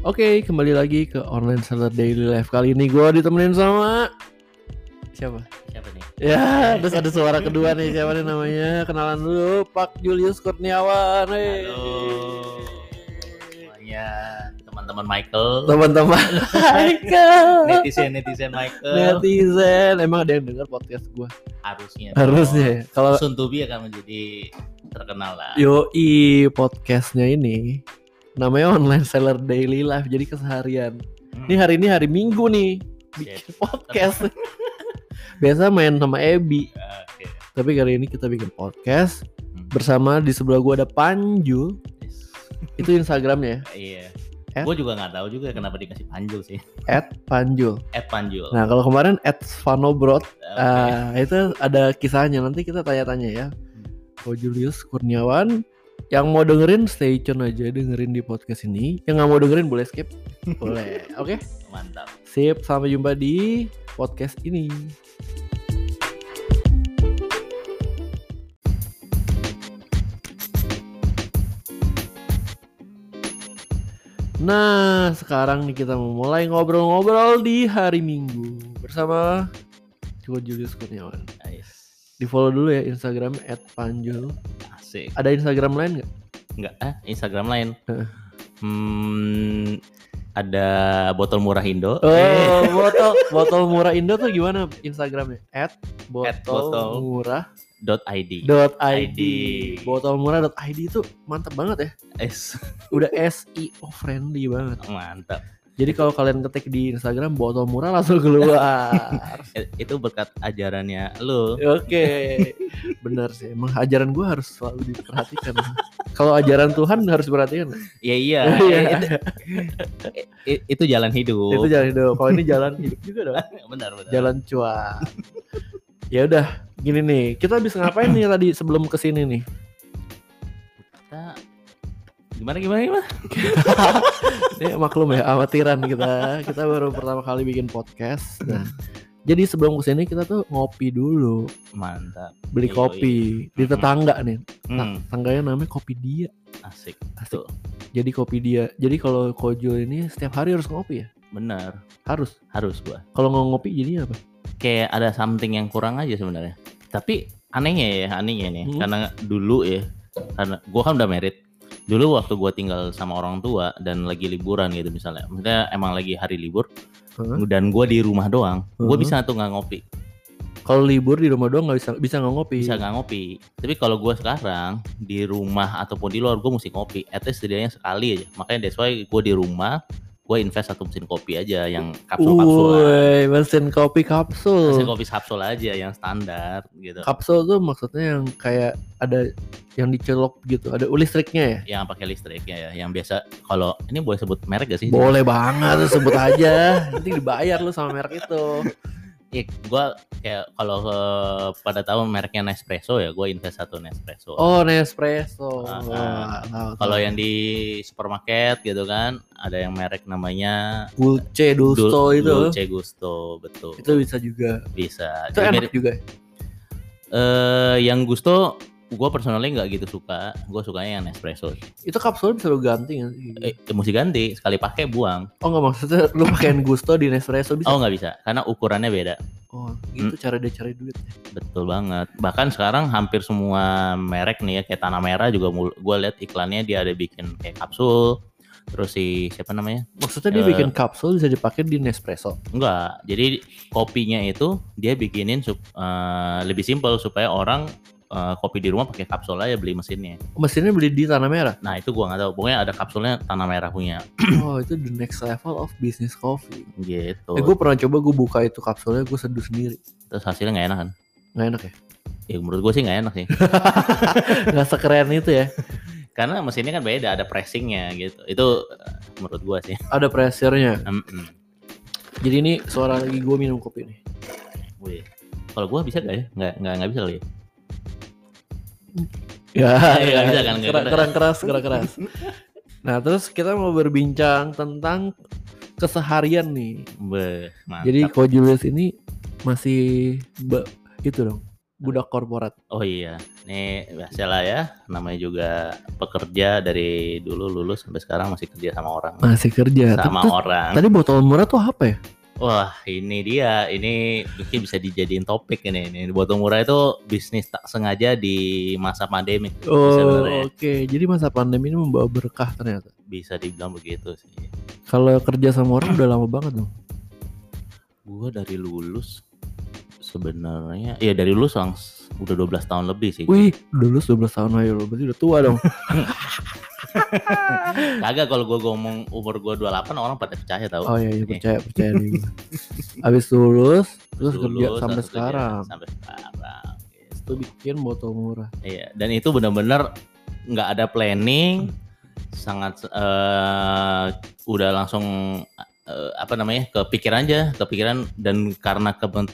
Oke, kembali lagi ke Online Seller Daily Life Kali ini gue ditemenin sama Siapa? Siapa nih? Ya, terus ada suara kedua nih Siapa nih namanya? Kenalan dulu Pak Julius Kurniawan hey. Halo semuanya teman-teman Michael, Teman-teman Michael netizen netizen Michael Netizen Emang ada yang denger podcast gue? harusnya Harusnya ya. Kalau be akan menjadi terkenal lah. Yoi podcastnya ini Namanya Online Seller Daily Life Jadi keseharian Hmm. Ini hari ini hari Minggu nih Bikin podcast Biasa main sama Ebi Oke. Tapi kali ini kita bikin podcast Hmm. bersama di sebelah gua ada Panjul. Yes. Itu Instagramnya Iya. At- Gue juga nggak tahu juga kenapa dikasih Panjul sih. @panjul. At Panjul. Nah kalau kemarin @svanobrod, Oke. ah, itu ada kisahnya. Nanti kita tanya-tanya ya. Ko Julius Kurniawan yang mau dengerin stay tune aja dengerin di podcast ini. Yang nggak mau dengerin boleh skip. boleh. Oke. Mantap. Sip. Sampai jumpa di podcast ini. Nah, sekarang nih kita mau mulai ngobrol-ngobrol di hari Minggu bersama Julius Kurniawan. Nice. Di follow dulu ya Instagram @panjul. Asik. Ada Instagram lain nggak? Enggak, ah Instagram lain. Hmm, ada botol murah Indo. Oh, botol botol murah Indo tuh gimana Instagramnya? At botol, botol. murah dot ID. dot ID. ID. Botol murah dot ID itu mantap banget ya. Es. Udah SEO friendly banget. Mantap. Jadi kalau kalian ketik di Instagram botol murah langsung keluar. Eh, Itu berkat ajarannya lu. Oke, benar sih. Emang ajaran gue harus selalu diperhatikan. kalau ajaran Tuhan harus diperhatikan. Ya iya. Iya. itu, i- itu jalan hidup. Itu jalan hidup. Kalau ini jalan hidup juga dong. benar benar. Jalan cuan. ya udah, gini nih. Kita bisa ngapain nih tadi sebelum ke sini nih? Gimana gimana gimana? Ini maklum ya, amatiran kita. Kita baru pertama kali bikin podcast. Nah, jadi sebelum ke sini kita tuh ngopi dulu, Mantap. beli Yoi. kopi di tetangga nih. Hmm, Tangganya namanya Kopi Dia. asik. Asik. Tuh, Jadi Kopi Dia. Jadi kalau Kojo ini setiap hari harus ngopi ya? benar. Harus. Harus gua. Kalau nggak ngopi jadinya apa? Kayak ada something yang kurang aja sebenarnya. Tapi anehnya ya, anehnya nih. Hmm. Karena dulu ya, karena gua kan udah merit. Dulu waktu gua tinggal sama orang tua dan lagi liburan gitu misalnya. Maksudnya emang lagi hari libur Hah? dan gua di rumah doang. Gua Hmm. bisa tuh nggak ngopi. Kalau libur di rumah doang nggak bisa bisa nggak ngopi. bisa nggak ngopi tapi kalau gue sekarang di rumah ataupun di luar gue mesti ngopi at least setidaknya sekali aja makanya that's why gue di rumah gue invest satu mesin kopi aja yang kapsul kapsul Woi, mesin kopi kapsul. mesin kopi kapsul aja yang standar gitu Kapsul tuh maksudnya yang kayak ada yang dicelok gitu, ada listriknya ya? yang pakai listrik ya yang biasa kalau ini boleh sebut merek gak sih Boleh banget sebut aja. Nanti dibayar lu sama merek itu. Iya, gue kayak kalau eh, pada tahu mereknya Nespresso ya gue invest satu Nespresso Oh, Nespresso. Ah, ah. Wah, tahu, kalau yang di supermarket gitu kan ada yang merek namanya Dulce Gusto Dul- itu Dolce Gusto betul itu bisa juga. bisa Itu Jadi enak mirip- juga. eh yang Gusto gue personally nggak gitu suka gue sukanya yang Nespresso Itu kapsul bisa lu ganti nggak sih? eh mesti ganti sekali pakai buang Oh nggak maksudnya lu pakein Gusto di Nespresso bisa? oh nggak bisa karena ukurannya beda Oh, gitu Hmm. cara dia cari duit. betul banget bahkan sekarang hampir semua merek nih ya kayak tanah merah juga gue lihat iklannya dia ada bikin kayak kapsul terus si siapa namanya Maksudnya dia Eh. bikin kapsul bisa dipakai di Nespresso. enggak jadi kopinya itu dia bikinin sup- eh, lebih simpel supaya orang eh, kopi di rumah pakai kapsul aja beli mesinnya Mesinnya beli di Tanah Merah. nah itu gua nggak tahu pokoknya ada kapsulnya tanah merah punya Oh, itu the next level of business coffee. gitu Eh, gue pernah coba gue buka itu kapsulnya gue seduh sendiri. terus hasilnya nggak enak kan Nggak enak ya? ya menurut gue sih nggak enak sih Nggak sekeren itu ya. karena mesinnya kan beda ada pressingnya gitu itu eh, menurut gue sih Ada pressure-nya. Mm-mm. Jadi ini suara lagi gue minum kopi nih. Wih. kalau gue bisa gak ya nggak nggak nggak bisa kali ya Ya, Nggak bisa kan, Kurang, bisa. kurang keras, kurang keras. Nah, terus kita mau berbincang tentang keseharian nih. Mantap. Jadi Ko Julius ini masih be- itu dong budak korporat. Oh iya, ini biasa lah ya. Namanya juga pekerja dari dulu lulus sampai sekarang masih kerja sama orang. Masih kerja. Sama Tadi- orang. Tadi botol murah tuh apa ya? Wah, ini dia. Ini mungkin bisa dijadiin topik ini. Ini botol murah itu bisnis tak sengaja di masa pandemi. Oh, oke. Jadi masa pandemi ini membawa berkah ternyata. Bisa dibilang begitu sih. Kalau kerja sama orang udah lama banget dong. Gua dari lulus sebenarnya ya dari lulus langs udah 12 tahun lebih sih. Wih, dulu 12 tahun aja lo. Berarti udah tua dong. Kagak kalau gua ngomong umur gua 28 orang pada percaya tahu. Oh iya, iya percaya, percaya nih. Abis lulus, terus kerja Lulus, sampai langsung kerja sekarang. Sampai sekarang. gitu. Itu bikin botol murah. Iya, dan itu benar-benar nggak ada planning, sangat eh udah langsung eh, apa namanya kepikiran aja, kepikiran dan karena keben-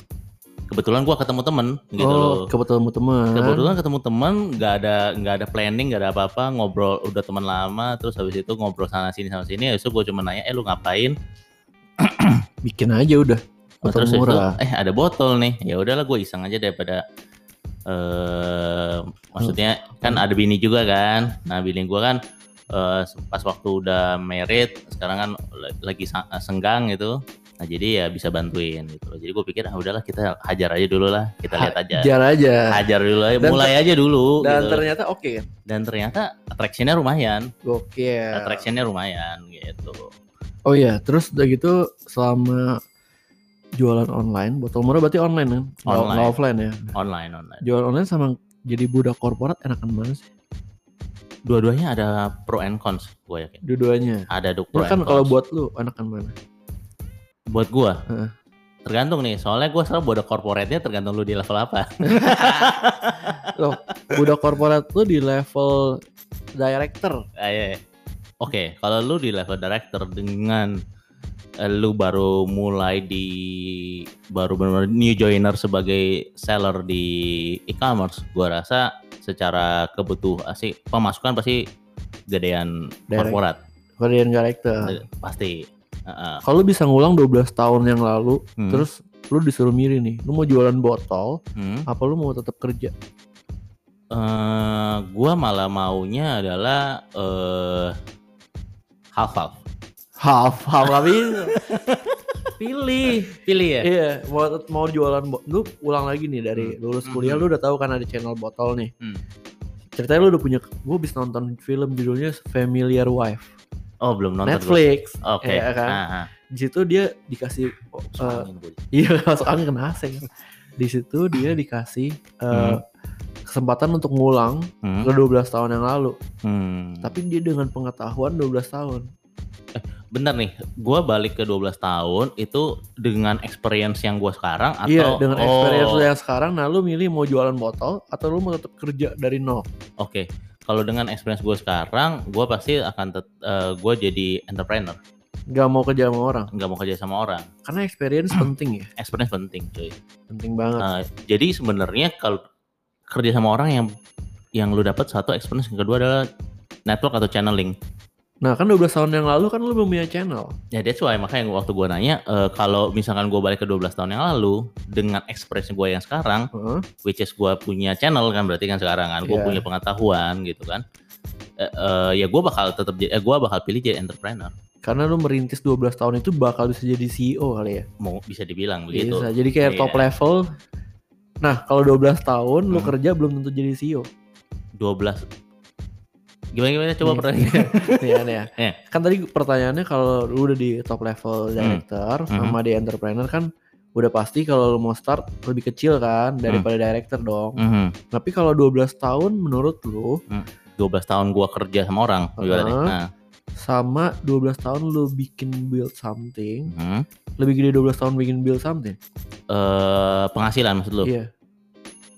kebetulan gua ketemu temen gitu oh, loh. kebetulan teman. Kebetulan ketemu temen, nggak ada nggak ada planning, nggak ada apa-apa, ngobrol udah teman lama, terus habis itu ngobrol sana sini sana sini, habis itu gue cuma nanya, eh lu ngapain? Bikin aja udah. Oh, Botol terus habis itu, murah. eh ada botol nih, ya udahlah gue iseng aja daripada eh maksudnya kan ada bini juga kan, nah bini gue kan eh, pas waktu udah married, sekarang kan lagi senggang gitu, nah jadi ya bisa bantuin gitu, jadi gue pikir ah udahlah kita hajar aja dulu lah, kita lihat aja, Hajar aja. hajar dulu aja, Dan mulai aja dulu, Dan gitu. ternyata oke kan? dan ternyata attractionnya lumayan, Gokil. attractionnya lumayan gitu. Oh iya, terus udah gitu selama jualan online, botol murah berarti online kan? Online. nggak offline ya. Online online. Jualan online sama jadi budak korporat enakan mana sih? Dua-duanya ada pro and cons, gue yakin. Dua-duanya. Ada pro kan and kalau cons. buat lu enakan mana? Buat gua Heeh. tergantung nih soalnya gua sekarang buat corporate-nya tergantung lu di level apa Loh, budak korporat lu di level director. Ah, iya, iya. oke kalau lu di level director dengan eh, lu baru mulai di baru benar new joiner sebagai seller di e-commerce gua rasa secara kebutuhan sih pemasukan pasti gedean Direct. korporat Korean director. Pasti Heeh. Kalau lu bisa ngulang 12 tahun yang lalu, Hmm. terus lu disuruh milih nih, lu mau jualan botol, Hmm. apa lu mau tetap kerja? eh gua malah maunya adalah eh half half Half, half tapi pilih. pilih ya Iya, mau mau jualan lu ulang lagi nih dari Hmm. lulus kuliah Mhm. lu udah tahu kan ada channel botol nih. Hmm. Ceritanya lu udah punya gue bisa nonton film judulnya Familiar Wife. Oh belum nonton. Netflix. oke Iya kan? Ah, ah. Di situ dia dikasih eh, angin gua. iya masuk angin kena AC. Di situ dia dikasih eh, Hmm. kesempatan untuk ngulang Hmm, ke 12 tahun yang lalu. hmm. Tapi dia dengan pengetahuan 12 tahun. bener nih gua balik ke 12 tahun itu dengan experience yang gua sekarang atau iya, dengan experience oh, yang sekarang nah lu milih mau jualan botol atau lu mau tetap kerja dari nol. oke kalau dengan experience gua sekarang gua pasti akan tet, eh, gua jadi entrepreneur Gak mau kerja sama orang. nggak mau kerja sama orang Karena experience penting ya. experience penting cuy Penting banget. Nah, jadi sebenarnya kalau kerja sama orang yang yang lu dapat satu experience yang kedua adalah network atau channeling. Nah kan 12 tahun yang lalu kan lu belum punya channel. Ya that's why makanya waktu gua nanya eh, kalau misalkan gua balik ke 12 tahun yang lalu dengan experience gua yang sekarang Heeh. which is gua punya channel kan berarti kan sekarang kan gua Iya. punya pengetahuan gitu kan. Eh, eh, ya gua bakal tetap eh, gua bakal pilih jadi entrepreneur. Karena lu merintis 12 tahun itu bakal bisa jadi CEO kali ya. Mau bisa dibilang begitu. Bisa. Jadi kayak Iya. top level. Nah kalau 12 tahun lu Hmm. kerja belum tentu jadi CEO. 12 Gimana gimana coba pertanyaan. Iya kan ya. Iya. Kan tadi pertanyaannya kalau lu udah di top level director Hmm. sama di entrepreneur kan udah pasti kalau lu mau start lebih kecil kan daripada director dong. Mhm. Tapi kalau 12 tahun menurut lu 12 tahun gua kerja sama orang. Uh-huh. Nah, sama 12 tahun lu bikin build something, mhm. lebih gede 12 tahun bikin build something. eh penghasilan maksud lu? Iya.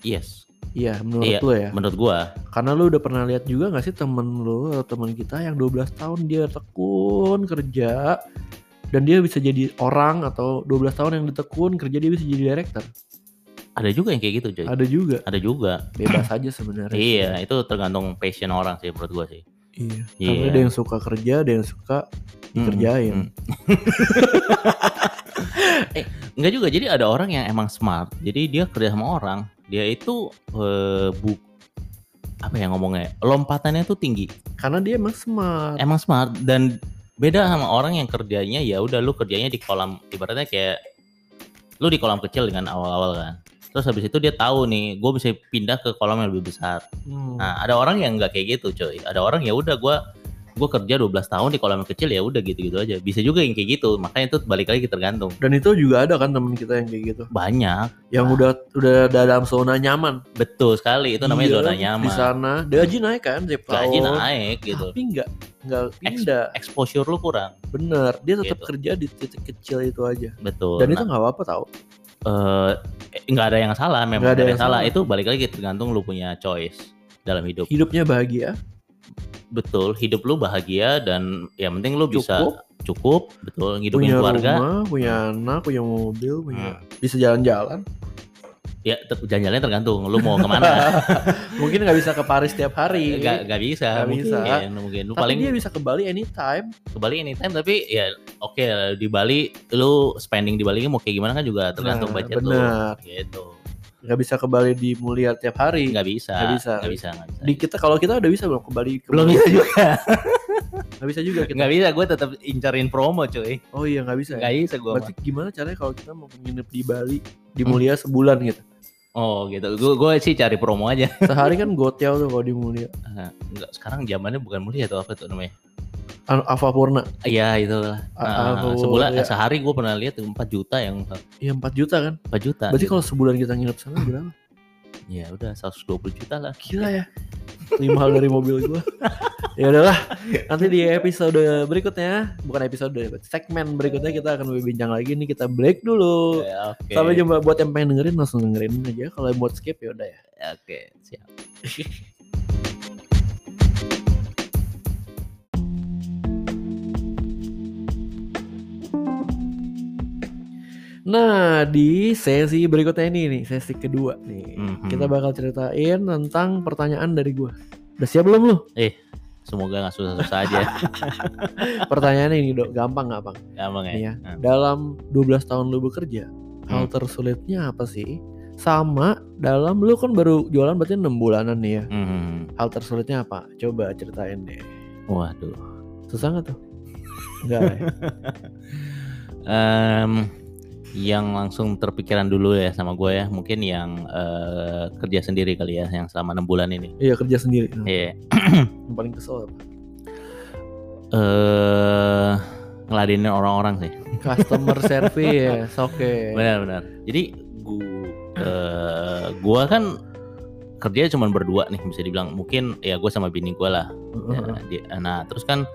Yes, Iya, menurut Iya. lu ya. menurut gua. Karena lu udah pernah lihat juga gak sih temen lu atau teman kita yang 12 tahun dia tekun kerja dan dia bisa jadi orang atau 12 tahun yang ditekun kerja dia bisa jadi director. Ada juga yang kayak gitu, coy. Ada juga. Ada juga. Bebas aja sebenarnya. Iya, itu tergantung passion orang sih menurut gua sih. Iya. Iya. Karena ada yang suka kerja, ada yang suka dikerjain. Mm, mm. Enggak juga. Jadi ada orang yang emang smart. Jadi dia kerja sama orang. Dia itu eh, bu apa ya ngomongnya? Lompatannya tuh tinggi. Karena dia emang smart. Emang smart dan beda sama orang yang kerjanya ya udah lu kerjanya di kolam ibaratnya kayak lu di kolam kecil dengan awal-awal kan. Terus habis itu dia tahu nih, gue bisa pindah ke kolam yang lebih besar. Hmm. Nah, ada orang yang nggak kayak gitu, coy. Ada orang ya udah gue gue kerja 12 tahun di kolam yang kecil ya udah gitu-gitu aja. Bisa juga yang kayak gitu. Makanya itu balik lagi tergantung. Dan itu juga ada kan temen kita yang kayak gitu. Banyak, Yang Ah. udah udah dalam zona nyaman. betul sekali. Itu namanya Iya, zona Di nyaman. sana gaji naik kan tiap Gaji tahun. naik gitu. Tapi enggak enggak pindah. Exposure lu kurang. Bener, dia tetap Gitu. kerja di titik kecil itu aja. Betul. Dan itu Nah, nggak apa-apa tau. eh, nggak ada yang salah, memang Nggak nggak ada ada yang yang salah. salah. Itu balik lagi tergantung lu punya choice dalam hidup. Hidupnya bahagia, Betul, hidup lu bahagia dan yang penting lu bisa cukup, cukup, betul, ngidupin punya keluarga. rumah, punya anak, punya mobil, punya Hmm. bisa jalan-jalan. Ya, ter- jalan-jalannya tergantung lu mau ke mana. Mungkin nggak bisa ke Paris tiap hari. Gak, gak bisa, Nggak mungkin, bisa. mungkin lu Tapi paling dia bisa ke Bali anytime. ke Bali anytime tapi ya oke di Bali lu spending di Bali mau kayak gimana kan juga tergantung Nah, budget benar. lu gitu Nggak bisa ke Bali di Mulia tiap hari. nggak bisa Nggak bisa. nggak bisa nggak bisa Di kita kalau kita udah bisa belum ke Bali. Ke belum bisa juga Nggak bisa juga kita. nggak bisa gue tetap incarin promo cuy Oh iya nggak bisa. ya? nggak bisa gue Berarti gimana caranya kalau kita mau nginep di Bali di Hmm. Mulia sebulan gitu? oh gitu gue gue sih cari promo aja Sehari kan gotel tuh kalau di Mulia. Nah, nggak sekarang zamannya bukan mulia atau apa tuh namanya Anu, Avapurna. iya itu lah Ah, Nah, sebulan ya. sehari gue pernah lihat 4 juta yang Iya 4 juta kan. 4 juta Berarti kalau sebulan kita nginep sana berapa? ya udah 120 juta lah Gila ya. Lima hal dari mobil gua. ya udahlah. Nanti di episode berikutnya, bukan episode, segmen berikutnya kita akan berbincang lagi nih. Kita break dulu. Ya, oke Sampai jumpa buat yang pengen dengerin langsung dengerin aja. Kalau yang buat skip ya udah ya. oke siap Nah, di sesi berikutnya ini nih, sesi kedua nih. Mhm. Kita bakal ceritain tentang pertanyaan dari gua. Udah siap belum lu? semoga nggak susah-susah aja Pertanyaannya ini, Dok. Gampang gampang. gampang ya Nih ya. Hmm. Dalam 12 tahun lu bekerja, hal Hmm. tersulitnya apa sih? Sama dalam lu kan baru jualan berarti 6 bulanan nih ya. Hmm. Hal tersulitnya apa? Coba ceritain deh. Waduh. Susah nggak tuh? Enggak ya? Em, yang langsung terpikiran dulu ya sama gue ya, mungkin yang eh, kerja sendiri kali ya, yang selama enam bulan ini. Iya kerja sendiri. Nah, Iya. Yang paling kesel apa? Eh, ngeladenin orang-orang sih. Customer service, oke. Benar-benar. Jadi gua, eh, gua kan kerja cuma berdua nih bisa dibilang. Mungkin ya gue sama bini gue lah. Ya, di- nah terus kan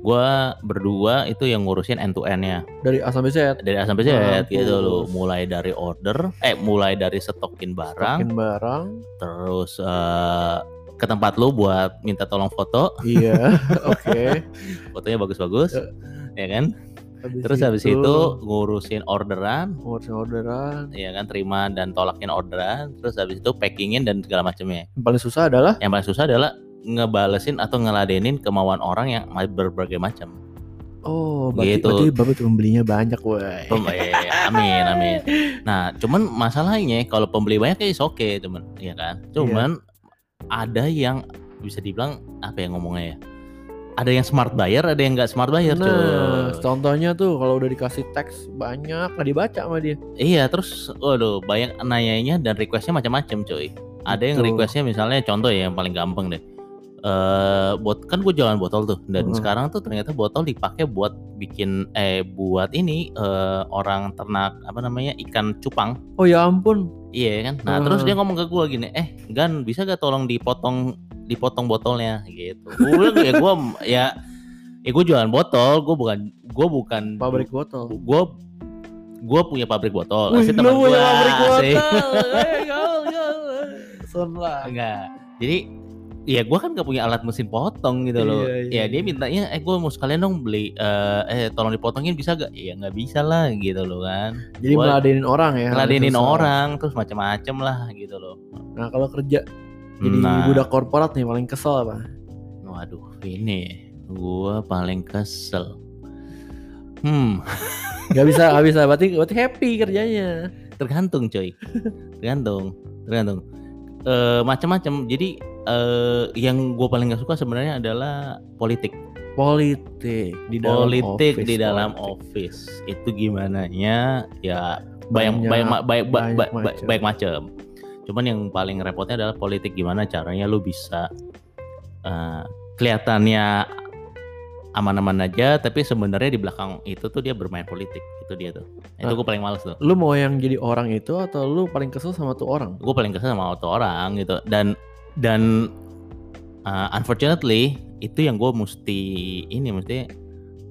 gua berdua itu yang ngurusin end to end-nya. Dari A sampai Z. dari A sampai Z Mampus. gitu loh mulai dari order eh mulai dari stokin barang Bikin barang. terus eh, ke tempat lu buat minta tolong foto Iya, oke. fotonya bagus-bagus Ya. ya kan Habis terus habis itu ngurusin orderan ngurusin orderan. ya kan terima dan tolakin orderan terus habis itu packingin dan segala macamnya Yang paling susah adalah yang paling susah adalah ngebalesin atau ngeladenin kemauan orang yang berbagai macam oh, berarti, Gitu. berarti Bapak pembelinya banyak, woi. Pem- eh, amin amin. Nah, cuman masalahnya kalau pembeli banyak ya oke, temen, ya kan. Cuman ada yang bisa dibilang apa ya ngomongnya ya? Ada yang smart buyer, ada yang nggak smart buyer, Nah, cuy. contohnya tuh kalau udah dikasih teks banyak nggak dibaca sama dia. Iya, terus waduh, banyak nanyanya dan requestnya macam-macam, cuy. Ada yang Betul. requestnya misalnya contoh ya yang paling gampang deh. Eh, buat kan gue jualan botol tuh dan Mm. sekarang tuh ternyata botol dipakai buat bikin eh buat ini eh, orang ternak apa namanya ikan cupang Oh ya ampun. Iya kan. Nah Hmm. terus dia ngomong ke gua gini, eh Gan bisa gak tolong dipotong dipotong botolnya gitu. Gue bilang ya gua ya ya gue jualan botol, gue bukan gue bukan Pabrik botol. gue gue punya pabrik botol. Wih, teman gua, pabrik botol. Eh. Son lah. Enggak. Jadi ya gue kan gak punya alat mesin potong gitu loh. Iya, iya, ya dia iya. mintanya, eh gue mau sekalian dong beli, eh, eh tolong dipotongin bisa gak? Ya nggak bisa lah gitu loh kan. Jadi Gua meladenin orang ya. ngeladenin susah. orang terus macam-macam lah gitu loh. Nah kalau kerja jadi Nah. budak korporat nih paling kesel apa? Waduh, ini gua paling kesel. Hmm, Gak bisa, gak bisa. Berarti, berarti happy kerjanya. tergantung coy. Tergantung, tergantung. Eh macam-macam. Jadi eh yang gue paling gak suka sebenarnya adalah politik. Politik di dalam politik office, di dalam politik. office itu gimana ya ya banyak Banyak- banyak banyak ba- banyak ba- ba- macam. banyak macam cuman yang paling repotnya adalah politik gimana caranya lu bisa eh, kelihatannya aman-aman aja tapi sebenarnya di belakang itu tuh dia bermain politik itu dia tuh itu Ah. gue paling males tuh Lu mau yang jadi orang itu atau lu paling kesel sama tuh orang? gue paling kesel sama auto orang gitu dan dan uh, unfortunately itu yang gue mesti ini mesti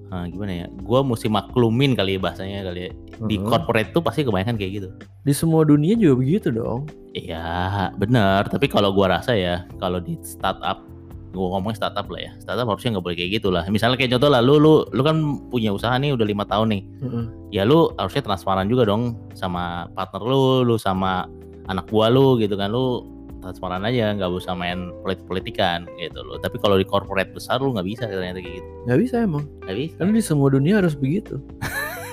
uh, gimana ya gue mesti maklumin kali ya bahasanya kali ya. Di Heeh. corporate tuh pasti kebanyakan kayak gitu. Di semua dunia juga begitu dong. iya benar tapi kalau gue rasa ya kalau di startup gue ngomongin startup lah ya. Startup harusnya nggak boleh kayak gitu lah. Misalnya kayak contoh lah lu lu lu kan punya usaha nih udah lima tahun nih. Heeh. ya lu harusnya transparan juga dong sama partner lu, lu sama anak buah lu gitu kan, lu transparan aja, nggak usah main politik politikan gitu loh. Tapi kalau di corporate besar lu nggak bisa ternyata kayak gitu, Nggak bisa emang. nggak bisa. Karena di semua dunia harus begitu.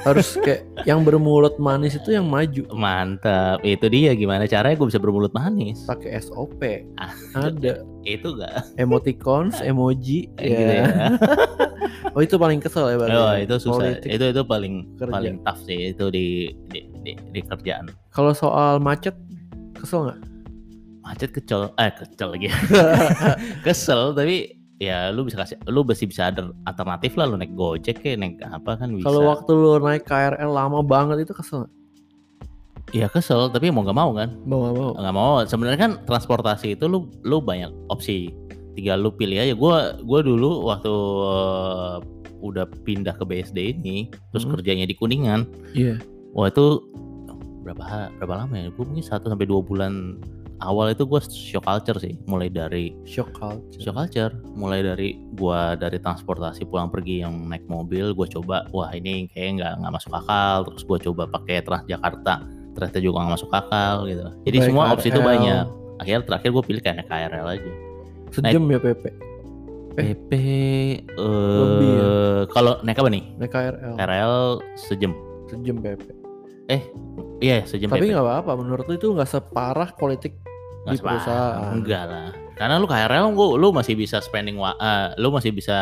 harus kayak yang bermulut manis itu yang maju. Mantap, itu dia gimana caranya gue bisa bermulut manis? Pakai SOP. Ah, Ada Itu gak? emoticons, emoji, Kayak gitu ya. Oh itu paling kesel ya berarti. Oh ya? itu susah, Politik. itu itu paling kerja. paling tough sih itu di di, di, di kerjaan. Kalau soal macet kesel nggak? Macet kecil, eh kecil lagi. Kesel tapi ya lu bisa kasih lu masih bisa ada alternatif lah lu naik gojek kayak naik apa kan bisa Kalau waktu lu naik KRL lama banget itu kesel? Iya kesel tapi mau nggak mau kan Mau nggak mau? nggak mau sebenarnya kan transportasi itu lu lu banyak opsi tinggal lu pilih aja gua gua dulu waktu uh, udah pindah ke BSD ini terus Hmm. kerjanya di Kuningan Iya. wah itu berapa berapa lama ya gue mungkin satu sampai dua bulan awal itu gue shock culture sih mulai dari Shock culture. shock culture mulai dari gua dari transportasi pulang pergi yang naik mobil gue coba wah ini kayak nggak nggak masuk akal terus gue coba pakai Transjakarta ternyata juga nggak masuk akal gitu jadi Baik semua opsi itu banyak akhirnya terakhir gue pilih kayak naik KRL aja Sejam ya PP. Eh, PP lebih ya? eh kalau naik apa nih Naik KRL. KRL sejam Sejam PP. Iya sejam Tapi nggak apa-apa. Menurut lu itu nggak separah politik Nggak di separah. perusahaan. enggak lah karena lu KRL lu, lu masih bisa spending eh, lu masih bisa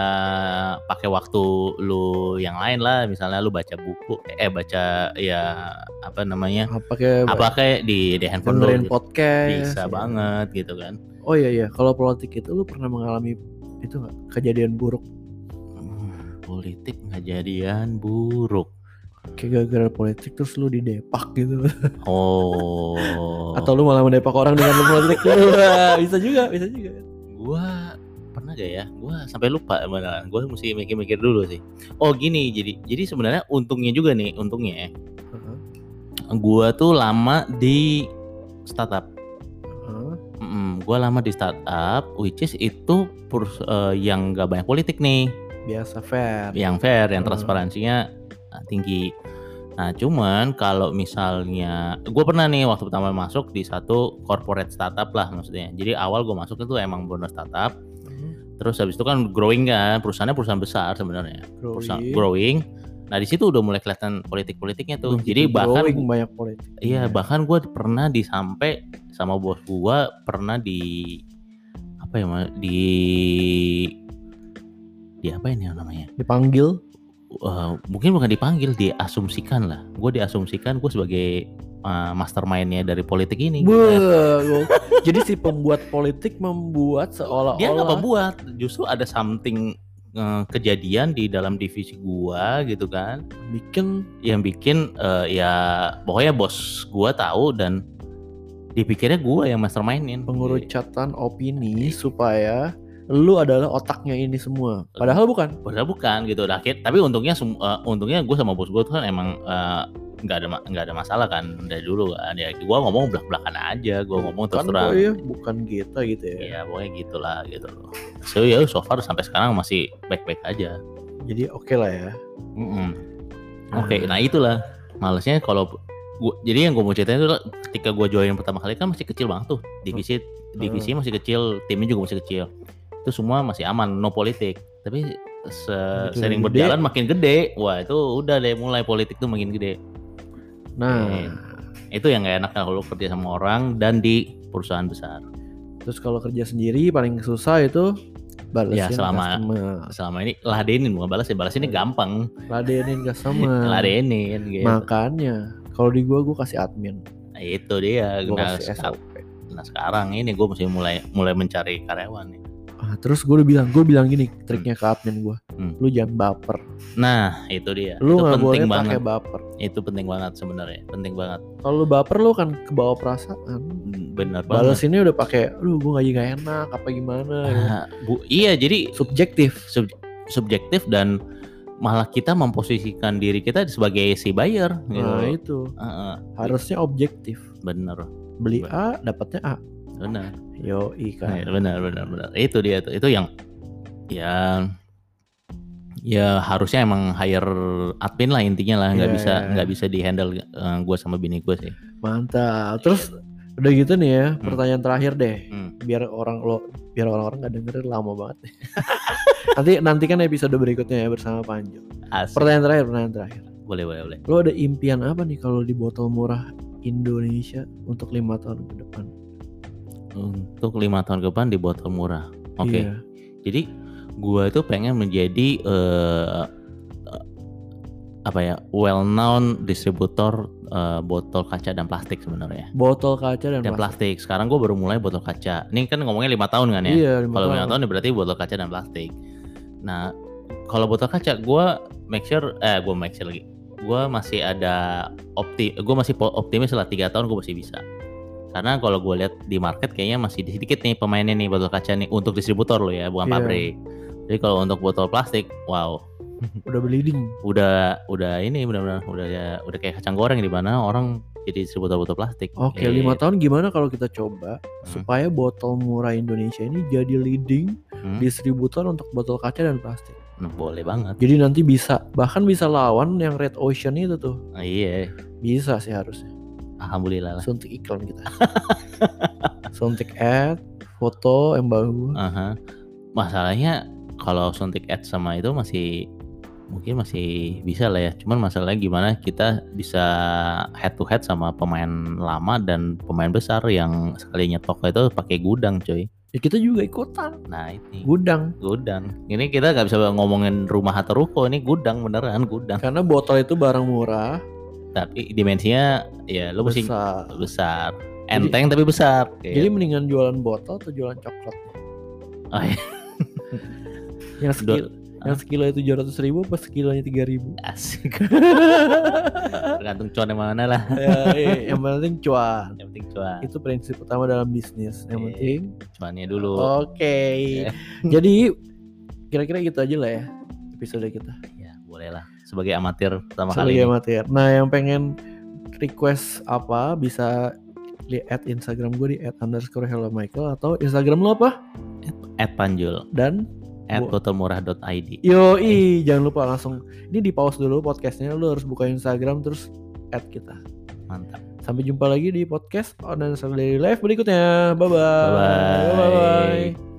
pakai waktu lu yang lain lah misalnya lu baca buku eh baca ya apa namanya apa kayak apa kayak di di handphone lu gitu. podcast bisa ya. banget gitu kan oh iya iya kalau politik itu lu pernah mengalami itu nggak kejadian buruk Hmm, politik kejadian buruk kayak gara-gara politik terus lu didepak gitu. Oh. Atau lu malah mendepak orang dengan lu politik. Wah, bisa juga bisa juga. Gua pernah gak ya? Gua sampai lupa beneran. Gua mesti mikir-mikir dulu sih. Oh gini jadi jadi sebenarnya untungnya juga nih untungnya ya. Heeh, gua tuh lama di startup. Heeh. Mm, gua lama di startup which is itu pers- eh, yang gak banyak politik nih. Biasa fair. Yang fair yang Hmm. transparansinya tinggi. Nah cuman kalau misalnya gue pernah nih waktu pertama masuk di satu corporate startup lah maksudnya. Jadi awal gue masuk itu emang benar startup. Mhm. terus habis itu kan growing kan perusahaannya perusahaan besar sebenarnya. Perusahaan growing. Growing nah di situ udah mulai kelihatan politik-politiknya tuh. Begitu jadi bahkan growing banyak politik. Iya, bahkan gue pernah disampai sama bos gue pernah di apa ya di di apa ini namanya? dipanggil Eh, mungkin bukan dipanggil, diasumsikan lah. Gue diasumsikan gue sebagai eh, mastermindnya dari politik ini. Wah, gua- jadi si pembuat politik membuat seolah-olah Dia nggak membuat, justru ada something eh, kejadian di dalam divisi gua gitu kan, bikin yang bikin eh, ya pokoknya bos gua tahu dan dipikirnya gua yang mastermindin. pengurucatan opini supaya lu adalah otaknya ini semua. Padahal bukan. Padahal bukan gitu. Nah, akhir- tapi untungnya eh, untungnya gue sama bos gue tuh kan emang eh, nggak ada ma- nggak ada masalah kan dari dulu kan. Ya gue ngomong belak belakan aja. Gue ngomong terus Kan terang. ya, bukan kita gitu ya. Iya pokoknya gitulah gitu loh. So ya so far sampai sekarang masih baik baik aja. Jadi oke lah ya. Mm-mm. Oke, nah itulah malesnya kalau gua, jadi yang gue mau ceritain itu ketika gue join pertama kali kan masih kecil banget tuh divisi divisi masih kecil timnya juga masih kecil itu semua masih aman no politik tapi se- Begitu sering gede. berjalan makin gede. Wah itu udah deh mulai politik tuh makin gede. Nah, Oke. Itu yang nggak enak kalau kerja sama orang dan di perusahaan besar. terus kalau kerja sendiri paling susah itu balesin Ya, selama- customer. Selama ini ladenin bukan balas ya balas ini gampang. ladenin customer. Ladenin gitu. Makanya kalau di gua gua kasih admin, Nah, itu dia. gua Nah, kasih SOP. nah, sekarang ini gue mesti mulai mulai mencari karyawan nih. Ah, terus gue udah bilang, gue bilang gini triknya ke admin gue, Hmm. lu jangan baper, Nah itu dia. lu itu nggak boleh pakai baper. Itu penting banget sebenarnya. Penting banget. Kalau lu baper lu kan kebawa perasaan. Bener banget. Balas ini udah pakai, aduh gue nggak gak enak, apa gimana. ya. Ah, bu, iya jadi Subjektif. sub- subjektif dan malah kita memposisikan diri kita sebagai si buyer gitu. Nah itu Heeh, harusnya objektif. bener, Beli A, dapatnya A. bener, Yo Nah, kan. bener, bener, bener. Itu dia tuh. Itu yang ya ya harusnya emang hire admin lah intinya lah nggak Iya, bisa iya. nggak bisa di handle gue sama bini gue sih. Mantap. Terus udah gitu nih ya, Hmm. pertanyaan terakhir deh. Hmm. Biar orang lo biar orang-orang nggak dengerin lama banget. nanti nantikan episode berikutnya ya bersama Panjo. Asik. Pertanyaan terakhir, pertanyaan terakhir. Boleh, boleh, boleh. Lo ada impian apa nih kalau di botol murah Indonesia untuk lima tahun ke depan? Untuk lima tahun ke depan di botol murah. Oke. Iya. Jadi gua itu pengen menjadi eh, apa ya well known distributor eh, botol kaca dan plastik sebenarnya. Botol kaca dan, Dan plastik. plastik. Sekarang gue baru mulai botol kaca. Ini kan ngomongnya lima tahun kan ya. Iya, lima Kalau tahun. lima tahun berarti botol kaca dan plastik. Nah, kalau botol kaca gue make sure eh gue make sure lagi. Gue masih ada opti, gue masih optimis lah tiga tahun gue masih bisa. Karena kalau gue lihat di market kayaknya masih sedikit nih pemainnya nih botol kaca nih untuk distributor lo ya, bukan Iya. pabrik. Jadi kalau untuk botol plastik, wow, Udah bleeding. udah udah ini benar-benar udah ya udah kayak kacang goreng di mana orang jadi distributor botol plastik. Oke, Eh, lima tahun gimana kalau kita coba supaya botol murah Indonesia ini jadi leading hmm, distributor untuk botol kaca dan plastik. nah, boleh banget. Jadi nanti bisa bahkan bisa lawan yang Red Ocean itu tuh. Ah, iya, Bisa sih harusnya. Alhamdulillah lah. Suntik iklan kita. Suntik ad, foto yang bagus. Aha. Masalahnya kalau suntik ad sama itu masih mungkin masih bisa lah ya. Cuman masalahnya gimana kita bisa head to head sama pemain lama dan pemain besar yang sekali nyetok itu pakai gudang, coy. Ya kita juga ikutan. Nah ini Gudang. gudang. Ini kita nggak bisa ngomongin rumah atau ruko, ini gudang beneran gudang. Karena botol itu barang murah, Tapi dimensinya ya lu mesti besar. besar. Enteng tapi besar. Jadi Kayak- mendingan jualan botol atau jualan coklat? Oh, iya. Yang sekilo, yang sekilo itu tujuh ratus ribu, pas sekilonya tiga ribu. asik. Tergantung cuan yang mana lah. ya, iya, yang penting cuan. Yang penting cuan. Itu prinsip utama dalam bisnis. Yang Iya. penting. Cuannya dulu. Oke. Ya. Jadi kira-kira gitu aja lah ya episode kita. Ya, boleh lah. Sebagai amatir pertama kali Sebagai amatir. Nah, yang pengen request apa bisa lihat Instagram gue di @underscore hello Michael atau Instagram lo apa? At Panjul. Dan At botelmurah.id. yoi jangan lupa langsung ini di pause dulu podcastnya lo harus buka Instagram terus add kita. Mantap. Sampai jumpa lagi di podcast on Daily Life berikutnya. Bye bye. Bye bye.